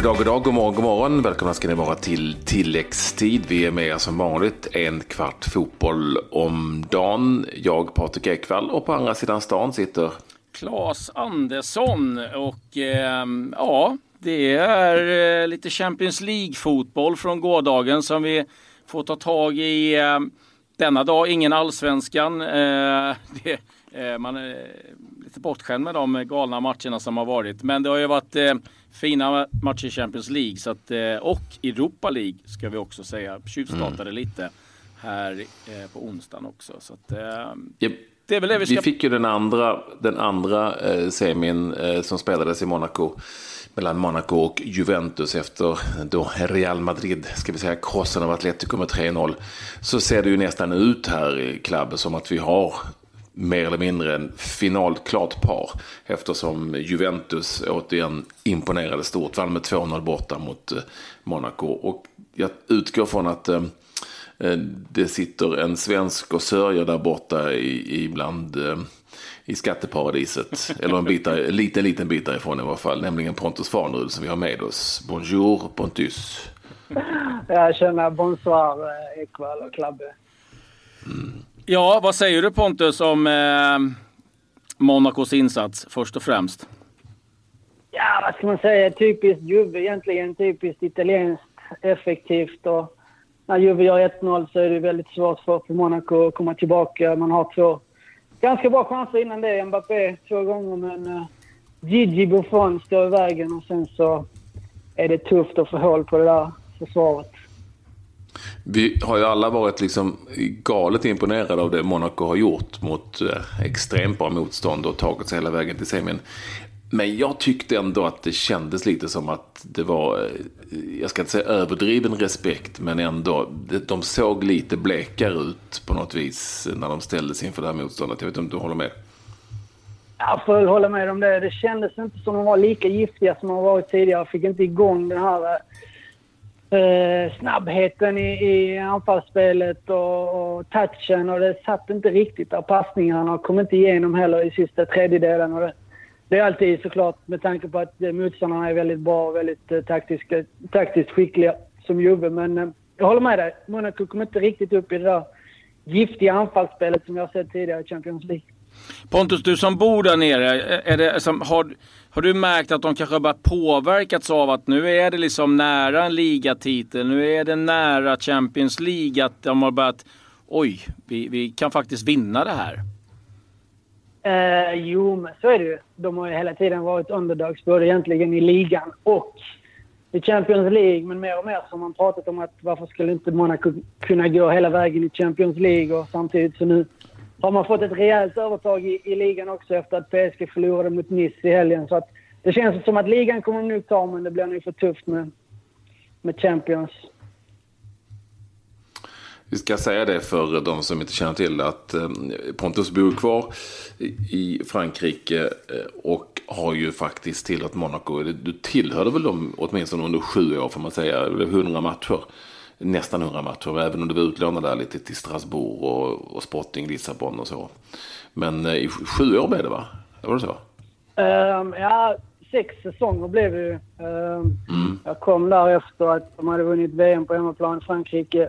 God dag, god dag, god morgon, god morgon. Välkomna ska ni vara till tilläggstid. Vi är med er som vanligt en kvart fotboll om dagen. Jag, Patrik Ekwall, och på andra sidan stan sitter Claes Andersson. Och eh, ja, det är eh, lite Champions League-fotboll från gårdagen som vi får ta tag i eh, denna dag. Ingen allsvenskan. Eh, det, man är lite bortskämd med de galna matcherna som har varit. Men det har ju varit eh, fina matcher i Champions League så att, eh, och Europa League ska vi också säga. Tjuvstartade mm. lite här eh, på onsdagen också. Så att, yep. Det det vi ska... Vi fick ju den andra, den andra eh, semin eh, som spelades i Monaco mellan Monaco och Juventus efter då Real Madrid, ska vi säga, krossen av Atletico med 3-0. Så ser det ju nästan ut här i klubben som att vi har mer eller mindre en finalklart par. Eftersom Juventus återigen imponerade stort. Vann med 2-0 borta mot eh, Monaco. Och jag utgår från att eh, eh, det sitter en svensk och sörjer där borta i, ibland i skatteparadiset. Eller en bit där, liten, liten bit därifrån i alla fall. Nämligen Pontus Farnerud som vi har med oss. Bonjour Pontus. Jag känner bonsoir Ekwall och Klabbe. Mm. Ja, vad säger du Pontus om eh, Monacos insats först och främst? Ja, vad ska man säga? Typiskt Juve egentligen. Typiskt italienskt, effektivt. Och när Juve gör 1-0 så är det väldigt svårt för, för Monaco att komma tillbaka. Man har två ganska bra chanser innan det. Mbappé två gånger, men uh, Gigi Buffon står i vägen och sen så är det tufft att få hål på det där försvaret. Vi har ju alla varit liksom galet imponerade av det Monaco har gjort mot eh, extremt bra motstånd och tagit sig hela vägen till semin. Men jag tyckte ändå att det kändes lite som att det var, eh, jag ska inte säga överdriven respekt, men ändå, de såg lite blekare ut på något vis när de ställdes inför det här motståndet. Jag vet inte om du håller med? Jag får hålla med om det. Det kändes inte som att de var lika giftiga som de varit tidigare. Jag fick inte igång den här eh, eh, snabbheten i, i anfallsspelet och, och touchen och det satt inte riktigt där passningarna kom inte igenom heller i sista tredjedelen. Och det, det är alltid såklart med tanke på att eh, motståndarna är väldigt bra och väldigt eh, taktiska, taktiskt skickliga som Juve. Men eh, jag håller med dig. Monaco kom inte riktigt upp i det där giftiga anfallsspelet som jag har sett tidigare i Champions League. Pontus, du som bor där nere, är det, som, har, har du märkt att de kanske har börjat påverkats av att nu är det liksom nära en ligatitel, nu är det nära Champions League, att de har börjat, oj, vi, vi kan faktiskt vinna det här? Eh, jo, men så är det ju. De har ju hela tiden varit underdogs, både egentligen i ligan och i Champions League. Men mer och mer så har man pratat om att varför skulle inte Monaco kunna gå hela vägen i Champions League och samtidigt så nu har man fått ett rejält övertag i, i ligan också efter att PSG förlorade mot Nice i helgen. Så att det känns som att ligan kommer nu ta, men det blir nog för tufft med, med Champions. Vi ska säga det för de som inte känner till att eh, Pontus bor kvar i Frankrike eh, och har ju faktiskt tillhört Monaco. Du tillhörde väl dem åtminstone under sju år får man säga, 100 matcher nästan 100 matcher. Även om du var utlånad där lite till Strasbourg och, och Sporting Lissabon och så. Men eh, i sju år blev det va? Var det så? Um, ja, sex säsonger blev det ju. Um, mm. Jag kom där efter att de hade vunnit VM på hemmaplan i Frankrike.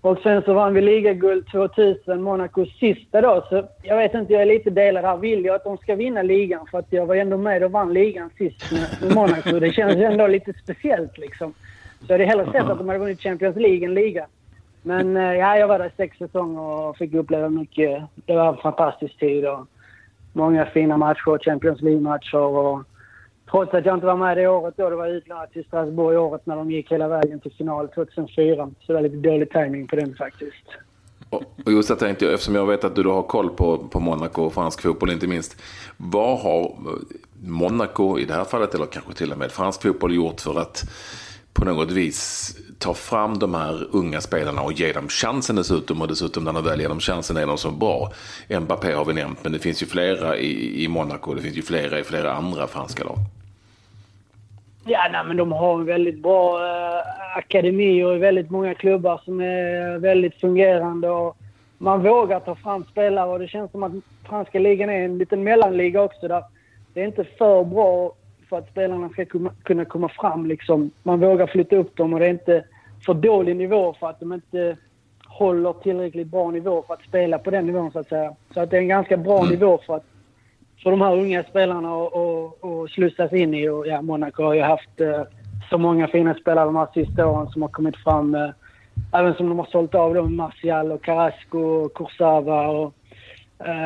Och sen så vann vi ligaguld 2000, Monacos sista då. Så jag vet inte, jag är lite delad här. Vill jag att de ska vinna ligan? För att jag var ändå med och vann ligan sist med Monaco. Det känns ändå lite speciellt liksom. Så jag hade hellre sett att de hade vunnit Champions League än liga. Men eh, ja, jag var där sex säsonger och fick uppleva mycket. Det var en fantastisk tid och många fina matcher, Champions League-matcher. Och trots att jag inte var med det året då, det var utlånat till Strasbourg i året när de gick hela vägen till final 2004. Så det var lite dålig timing på den faktiskt. Och just det tänkte jag, eftersom jag vet att du har koll på, på Monaco och fransk fotboll inte minst. Vad har eh, Monaco i det här fallet, eller kanske till och med fransk fotboll, gjort för att på något vis ta fram de här unga spelarna och ge dem chansen dessutom. Och dessutom när de väl ger dem chansen är de så bra. Mbappé har vi nämnt, men det finns ju flera i, i Monaco. Det finns ju flera i flera andra franska lag. Ja, nej, men de har en väldigt bra eh, akademi och väldigt många klubbar som är väldigt fungerande. Och man vågar ta fram spelare och det känns som att franska ligan är en liten mellanliga också. Där det är inte för bra för att spelarna ska kunna komma fram. Liksom. Man vågar flytta upp dem och det är inte för dålig nivå för att de inte håller tillräckligt bra nivå för att spela på den nivån så att säga. Så att det är en ganska bra mm. nivå för att för de här unga spelarna att slussas in i. Och ja, Monaco har ju haft eh, så många fina spelare de här sista åren som har kommit fram. Eh, även som de har sålt av dem, Martial och Carrasco och Kursava och,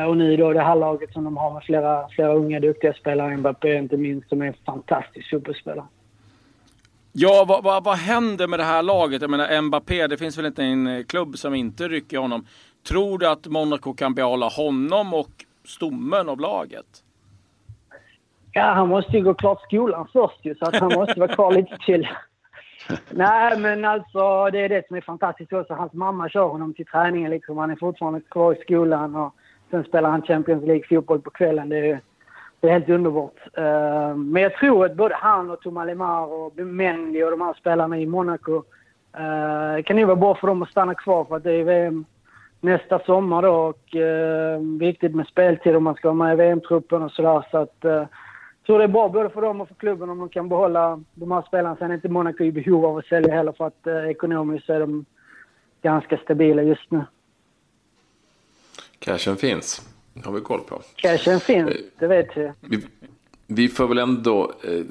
och nu då det här laget som de har med flera, flera unga duktiga spelare, Mbappé inte minst, som är en fantastisk fotbollsspelare. Ja, vad, vad, vad händer med det här laget? Jag menar Mbappé, det finns väl inte en eh, klubb som inte rycker honom. Tror du att Monaco kan behålla honom och stommen av laget? Ja, han måste ju gå klart skolan först ju, så att han måste vara kvar lite till. Nej, men alltså det är det som är fantastiskt också. Hans mamma kör honom till träningen liksom. Han är fortfarande kvar i skolan och sen spelar han Champions League-fotboll på kvällen. Det är, det är helt underbart. Uh, men jag tror att både han och Thomas Lemar och Mendy och de här spelarna i Monaco uh, kan ju vara bra för dem att stanna kvar för att det är VM nästa sommar då och uh, viktigt med speltid om man ska vara med i VM-truppen och sådär. Så att uh, tror det är bra både för dem och för klubben om de kan behålla de här spelarna. Sen är inte Monaco i behov av att sälja heller för att uh, ekonomiskt är de ganska stabila just nu. Cashen finns, har vi koll på. Cashen finns, det vet vi. vi. Vi får väl ändå eh,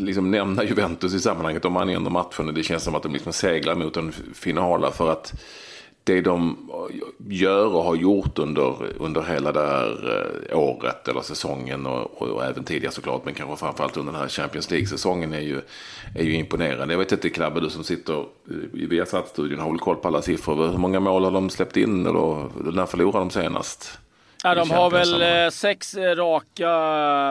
liksom nämna Juventus i sammanhanget. De vann ändå matchen. Det känns som att de liksom seglar mot en final. För att det de gör och har gjort under, under hela det här eh, året eller säsongen och, och, även tidigare såklart men kanske framförallt under den här Champions League-säsongen är ju, är ju imponerande. Jag vet inte Klabbe, du som sitter i Viasat-studion har väl koll på alla siffror. Hur många mål har de släppt in eller när förlorade de senast? Ja, de har väl eh, sex raka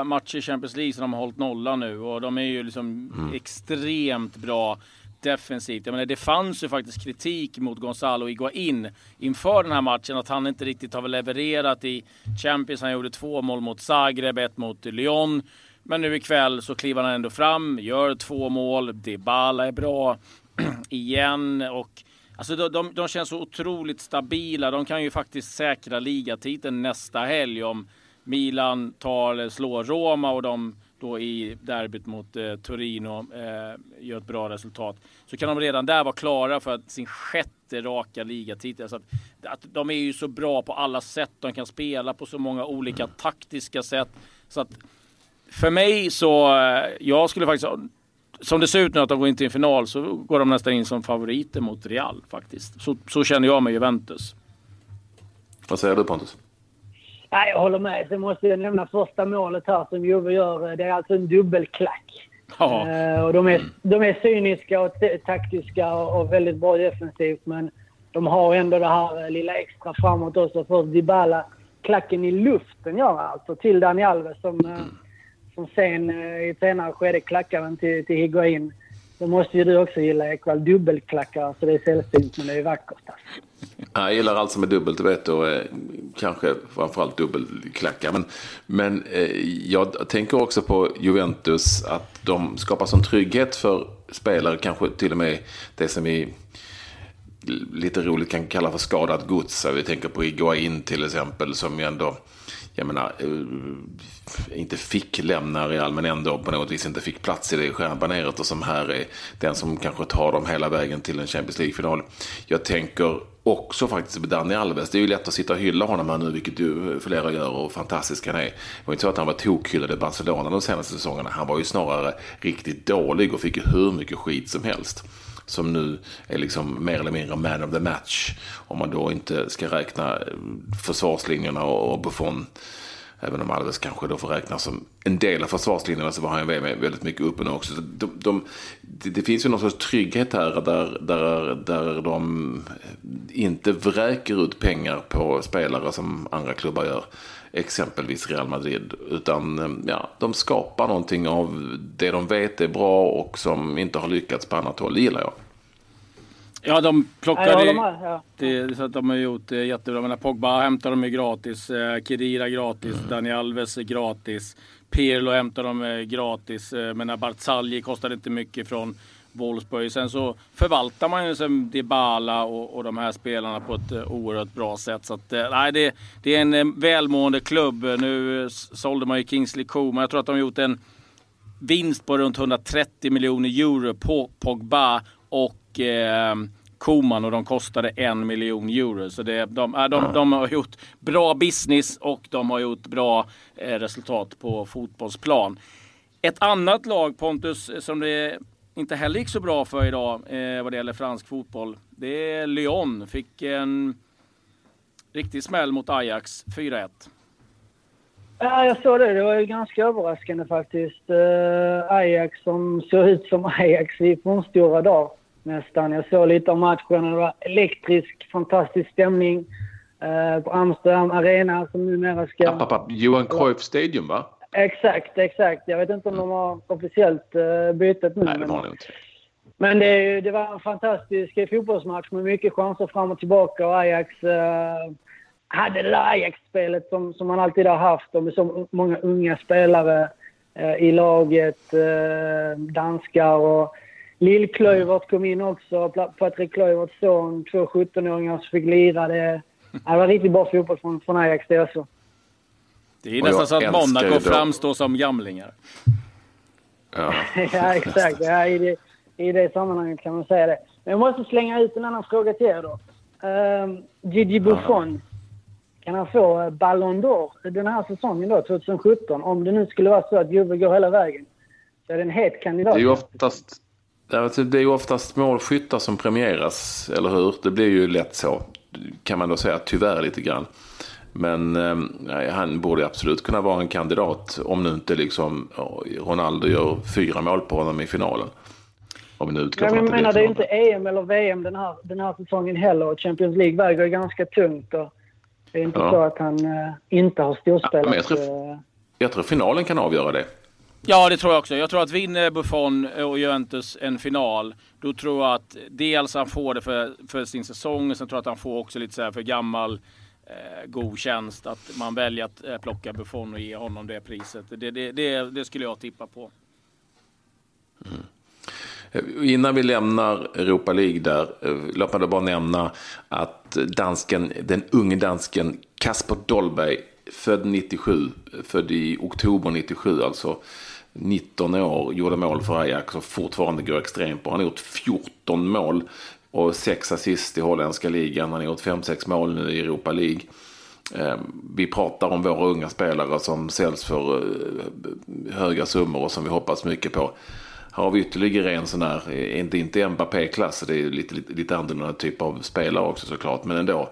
matcher i Champions League som de har hållit nolla nu och de är ju liksom mm. extremt bra defensivt. Jag menar, det fanns ju faktiskt kritik mot Gonzalo Higuaín inför den här matchen. Att han inte riktigt har levererat i Champions. Han gjorde två mål mot Zagreb, ett mot Lyon. Men nu ikväll så kliver han ändå fram, gör två mål. Dybala är bra igen. Och Alltså de, de, de, känns så otroligt stabila. De kan ju faktiskt säkra ligatiteln nästa helg om Milan tar, slår Roma och de då i derbyt mot eh, Torino eh, gör ett bra resultat. Så kan de redan där vara klara för att sin sjätte raka ligatitel. Så att, att de är ju så bra på alla sätt. De kan spela på så många olika taktiska sätt. Så att för mig så, eh, jag skulle faktiskt, som det ser ut nu att de går in till en final så går de nästan in som favoriter mot Real faktiskt. Så, så känner jag med Juventus. Vad säger du Pontus? Nej, jag håller med. Sen måste jag nämna första målet här som Juve gör. Det är alltså en dubbelklack. Ja. Uh, och de, är, de är cyniska och taktiska och, och, väldigt bra defensivt. Men de har ändå det här lilla extra framåt också. Först Dybala. Klacken i luften gör alltså till Dani Alves som, uh, som sen uh, i ett senare skede klackar den till, till Higuain. Då måste ju du också gilla Ekwall. Dubbelklackar, så det är sällsynt men det är vackert. Alltså. Jag gillar allt som är dubbelt, du vet. Och, eh, kanske framförallt dubbelklackar. Men, men eh, jag tänker också på Juventus. Att de skapar sån trygghet för spelare. Kanske till och med det som vi lite roligt kan kalla för skadat gods. Vi tänker på Iguain till exempel. Som ju ändå jag menar, eh, inte fick lämna Real men ändå på något vis inte fick plats i det stjärnbaneret och som här är den som kanske tar dem hela vägen till en Champions League-final. Jag tänker också faktiskt med Dani Alves. Det är ju lätt att sitta och hylla honom här nu, vilket ju eh, flera gör och fantastisk han är. Det var inte så att han var tokhyllad i Barcelona de senaste säsongerna. Han var ju snarare riktigt dålig och fick ju hur mycket skit som helst som nu är liksom mer eller mindre man of the match. Om man då inte ska räkna eh, försvarslinjerna och Buffon. Även om Alves kanske då får räknas som en del av försvarslinjerna så var han ju väldigt mycket uppe nu också. De, de, det, det, finns ju någon sorts trygghet här där, där, där de inte vräker ut pengar på spelare som andra klubbar gör. Exempelvis Real Madrid. Utan ja, de skapar någonting av det de vet är bra och som inte har lyckats på annat håll. Det gillar jag. Ja, de plockade... Ja, ja. det, så att de har gjort det jättebra. Men Pogba hämtar de ju gratis. Eh, Kedira gratis. Mm. Dani Alves gratis. Pirlo hämtar de gratis. Eh, men Barzagli kostade inte mycket från Wolfsburg. Sen så förvaltar man ju som Dybala och, och de här spelarna på ett oerhört bra sätt. Så att, nej, det, det är en välmående klubb. Nu sålde man ju Kingsley Coman. Jag tror att de har gjort en vinst på runt 130 miljoner euro på Pogba och eh, Koman och de kostade en miljon euro. Så det, de, äh, de, de, har gjort bra business och de har gjort bra eh, resultat på fotbollsplan. Ett annat lag Pontus som det inte heller gick så bra för idag eh, vad det gäller fransk fotboll. Det är Lyon. Fick en riktig smäll mot Ajax 4-1. Ja, jag såg det. Det var ju ganska överraskande faktiskt. Uh, Ajax som såg ut som Ajax i fornstora dagar nästan. Jag såg lite av matchen det var elektrisk, fantastisk stämning uh, på Amsterdam Arena som numera ska... App, app, app. Johan Cruyff Stadium va? Exakt, exakt. Jag vet inte om de har officiellt uh, bytt nu. Nej, det har de inte. Men det, det, var en fantastisk fotbollsmatch med mycket chanser fram och tillbaka och Ajax uh, hade det där Ajax-spelet som, som man alltid har haft och med så många unga spelare uh, i laget. Uh, danskar och Lill-Klöivert kom in också. Patrik Klöiverts son. Två 17-åringar som fick lira. Det, det var riktigt bra fotboll från, från Ajax det också. Det är nästan så att Monaco framstår som gamlingar. Ja, ja exakt. Ja, i, det, I det sammanhanget kan man säga det. Men jag måste slänga ut en annan fråga till er då. Um, Gigi Buffon. Kan han få Ballon d'Or den här säsongen då, 2017? Om det nu skulle vara så att Juve går hela vägen. Så är det en het kandidat. Det är ju oftast, det är ju oftast målskyttar som premieras, eller hur? Det blir ju lätt så. Kan man då säga tyvärr lite grann. Men eh, han borde absolut kunna vara en kandidat om nu inte liksom Ronaldo gör fyra mål på honom i finalen. Om vi nu utgår från att det menar, det är inte EM eller VM den här, den här säsongen heller. Champions League väger ganska tungt. Och det är inte ja. så att han eh, inte har storspelat. Ja, jag, tror, eh, jag tror finalen kan avgöra det. Ja, det tror jag också. Jag tror att vinner Buffon eh, och Juventus en final, då tror jag att dels han får det för, för sin säsong, och sen tror jag att han får också lite så för gammal eh, god tjänst. Att man väljer att eh, plocka Buffon och ge honom det priset. Det, det, det, det skulle jag tippa på. Mm. Eh, innan vi lämnar Europa League där, eh, låt mig bara nämna att dansken, den unge dansken Kasper Dolberg, född 97, född i oktober 97 alltså, 19 år, gjorde mål för Ajax och fortfarande går extremt bra. Han har gjort 14 mål och 6 assist i holländska ligan. Han har gjort 5-6 mål nu i Europa League. Ehm, vi pratar om våra unga spelare som säljs för eh, höga summor och som vi hoppas mycket på. Här har vi ytterligare en sån här, eh, inte, inte Mbappé-klass, det är lite, lite, lite annorlunda typ av spelare också såklart, men ändå.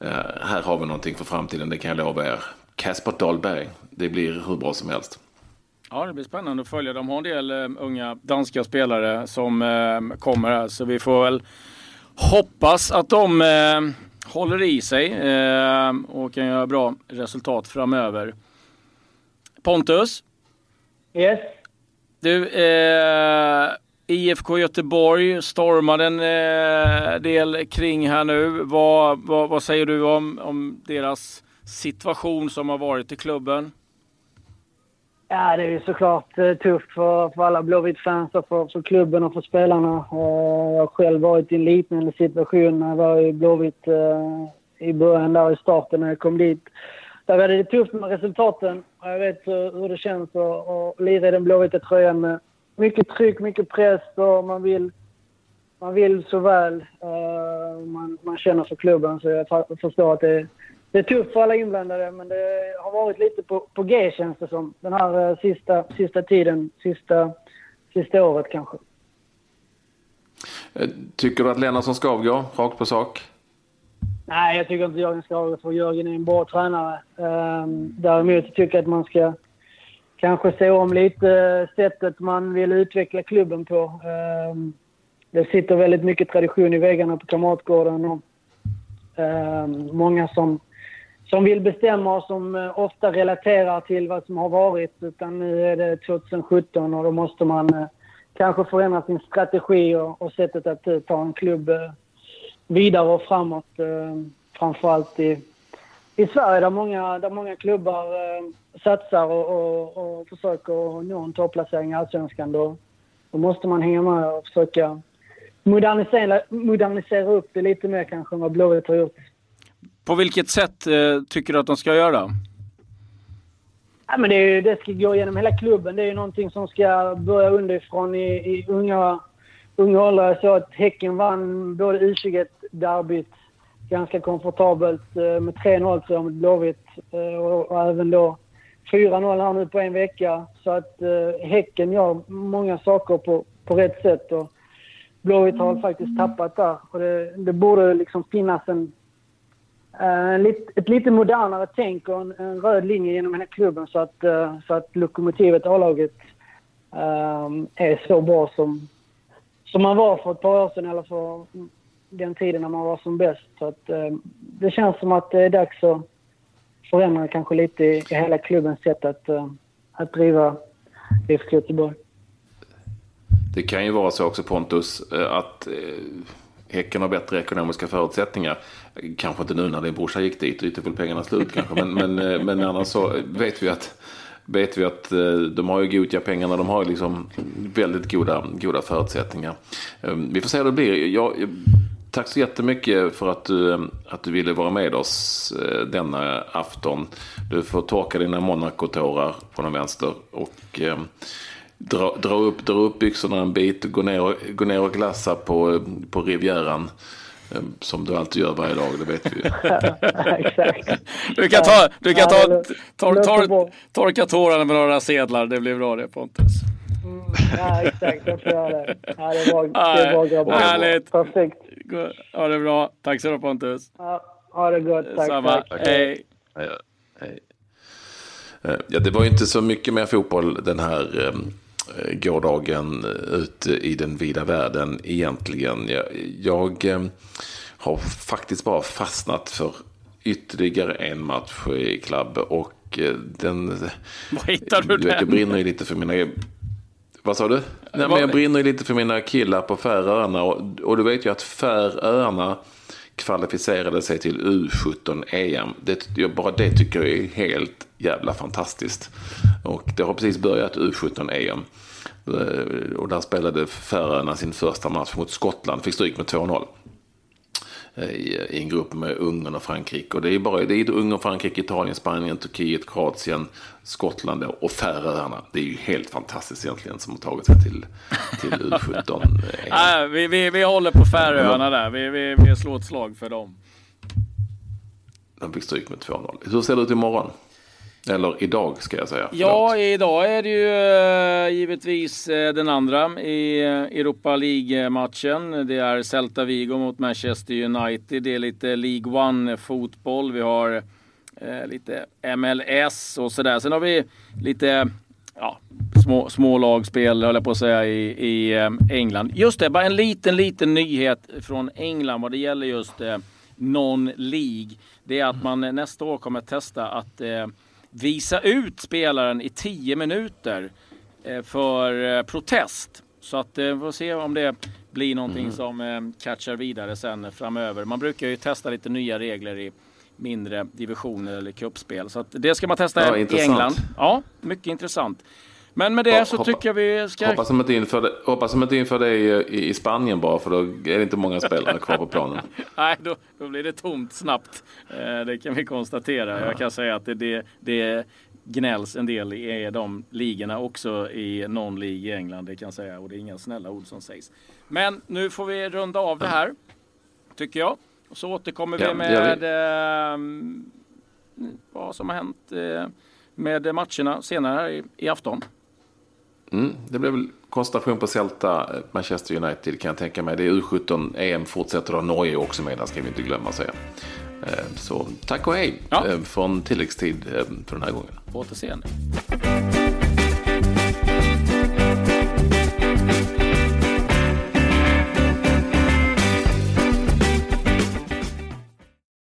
Ehm, här har vi någonting för framtiden, det kan jag lova er. Kasper Dahlberg, det blir hur bra som helst. Ja, det blir spännande att följa. De har en del uh, unga danska spelare som uh, kommer här, så vi får väl hoppas att de uh, håller i sig och kan göra bra resultat framöver. Pontus? Yes? Du, IFK Göteborg stormade en del kring här nu. Vad, vad, vad säger du om, om deras situation som har varit i klubben? Ja, det är ju såklart eh, tufft för, för alla Blåvitt-fans och för, för klubben och för spelarna. Eh, jag har själv varit i en liknande situation när jag var i Blåvitt eh, i början där i starten när jag kom dit. Där var det tufft med resultaten. Jag vet hur det känns att, att lira i den blåvita tröjan med mycket tryck, mycket press och man vill, man vill så väl. Man, man känner för klubben så jag förstår att det det är tufft för alla inblandade, men det har varit lite på, på G känns det som. Den här uh, sista, sista tiden, sista, sista året kanske. Eh, tycker du att Lennartsson ska avgå, rakt på sak? Nej, jag tycker inte Jörgen ska avgå, för Jörgen är en bra tränare. Um, däremot tycker jag att man ska kanske se om lite sättet man vill utveckla klubben på. Um, det sitter väldigt mycket tradition i väggarna på Kamratgården. Och, um, många som som vill bestämma och som eh, ofta relaterar till vad som har varit. Utan nu är det 2017 och då måste man eh, kanske förändra sin strategi och, och sättet att eh, ta en klubb vidare och framåt. Framförallt i, i Sverige där många, där många klubbar satsar och, och, och försöker nå en topplacering i Allsvenskan. Då, då måste man hänga med och försöka modernisera, modernisera upp det lite mer kanske än vad Blåvitt har gjort. På vilket sätt eh, tycker du att de ska göra? Ja, men det, är, det ska gå genom hela klubben. Det är någonting som ska börja underifrån i, i unga, unga åldrar. Jag såg att Häcken vann både U21-derbyt ganska komfortabelt eh, med 3-0 tror jag mot Blåvitt eh, och, och även då 4-0 här nu på en vecka. Så att eh, Häcken gör många saker på, på rätt sätt. Och Blåvitt har faktiskt tappat där. Och det, det borde liksom finnas en, Eh, ett lite modernare tänk och en, en, röd linje genom hela klubben så att, eh, så att lokomotivet, A-laget, ehm, är så bra som, som man var för ett par år sedan eller för den tiden när man var som bäst. Så att, eh, det känns som att det är dags att förändra kanske lite i, i hela klubbens sätt att, att driva IFK Göteborg. Det kan ju vara så också Pontus att Häcken har bättre ekonomiska förutsättningar. Kanske inte nu när din brorsa gick dit, dit är väl pengarna slut kanske. Men, men, eh, men annars så vet vi att vet vi att eh, de har ju goda pengarna. De har ju liksom väldigt goda, goda förutsättningar. Ehm, vi får se hur det blir. Jag, Tack så jättemycket för att du, eh, att du ville vara med oss denna afton. Du får torka dina Monaco-tårar på den vänster och ehm, dra, dra, upp, dra upp byxorna en bit och gå ner och, gå ner och glassa på, på Rivieran. Eh, som du alltid gör varje dag, det vet vi ju. du kan ta, du kan ta, tor, tor, torka tårarna med några sedlar, det blir bra det Pontus. Mm, ja, exakt. Jag får göra det. Ja, det var, det var grabbar. Härligt. Perfekt. Ha det bra. Tack så du Pontus. Ja, ha det gott. Tack. Samma. Tack. Hej. Hej. Hej. Eh, ja, det var ju inte så mycket mer fotboll den här eh, gårdagen ute i den vida världen egentligen. Jag, jag eh, har faktiskt bara fastnat för ytterligare en match i klubb och eh, den... Vad hittar du, du den? jag brinner ju lite för mina vad sa du? Nej, men jag brinner lite för mina killar på Färöarna. Och, och du vet ju att Färöarna kvalificerade sig till U17 EM. Det, bara det tycker jag är helt jävla fantastiskt. Och det har precis börjat U17 EM. Eh, och där spelade Färöarna sin första match mot Skottland. Fick stryk med 2-0 i, i en grupp med Ungern och Frankrike. Och det är bara det är Ungern, Frankrike, Italien, Spanien, Turkiet, Kroatien, Skottland och Färöarna. Det är ju helt fantastiskt egentligen som har tagit sig till, till U17. ah, vi, vi, vi håller på Färöarna där. Vi, vi, vi slår ett slag för dem. De fick stryk med 2-0. Hur ser det ut imorgon? Eller idag ska jag säga. Ja, idag är det ju uh, givetvis uh, den andra i uh, Europa League-matchen. Det är Celta Vigo mot Manchester United. Det är lite League One-fotboll. Vi har lite MLS och sådär. Sen har vi lite ja, små, små lagspel, höll jag på att säga, i, i England. Just det, bara en liten, liten nyhet från England vad det gäller just non-League. Det är att man nästa år kommer testa att visa ut spelaren i 10 minuter eh, för eh, protest. Så att eh, vi får se om det blir någonting mm. som catchar vidare sen framöver. Man brukar ju testa lite nya regler i mindre divisioner eller cupspel. Så att det ska man testa ja, i England. Ja, mycket intressant. Men med det så hoppa, tycker jag vi ska... Hoppas de inte inför det, hoppas de inte inför det i, i Spanien bara för då är det inte många spelare kvar på planen. Nej, då, då blir det tomt snabbt. Eh, det kan vi konstatera. Ja. Jag kan säga att det, det, det gnälls en del i de ligorna också i någon lig i England. Det kan jag säga och det är inga snälla ord som sägs. Men nu får vi runda av det här tycker jag. Och så återkommer ja, vi med eh, vad som har hänt eh, med matcherna senare i afton. Mm, det blir väl koncentration på Celta, eh, Manchester United kan jag tänka mig. Det är U17, EM fortsätter då, Norge också med, där ska vi inte glömma säga. Eh, så tack och hej ja. Eh, från tilläggstid för den här gången. På återseende.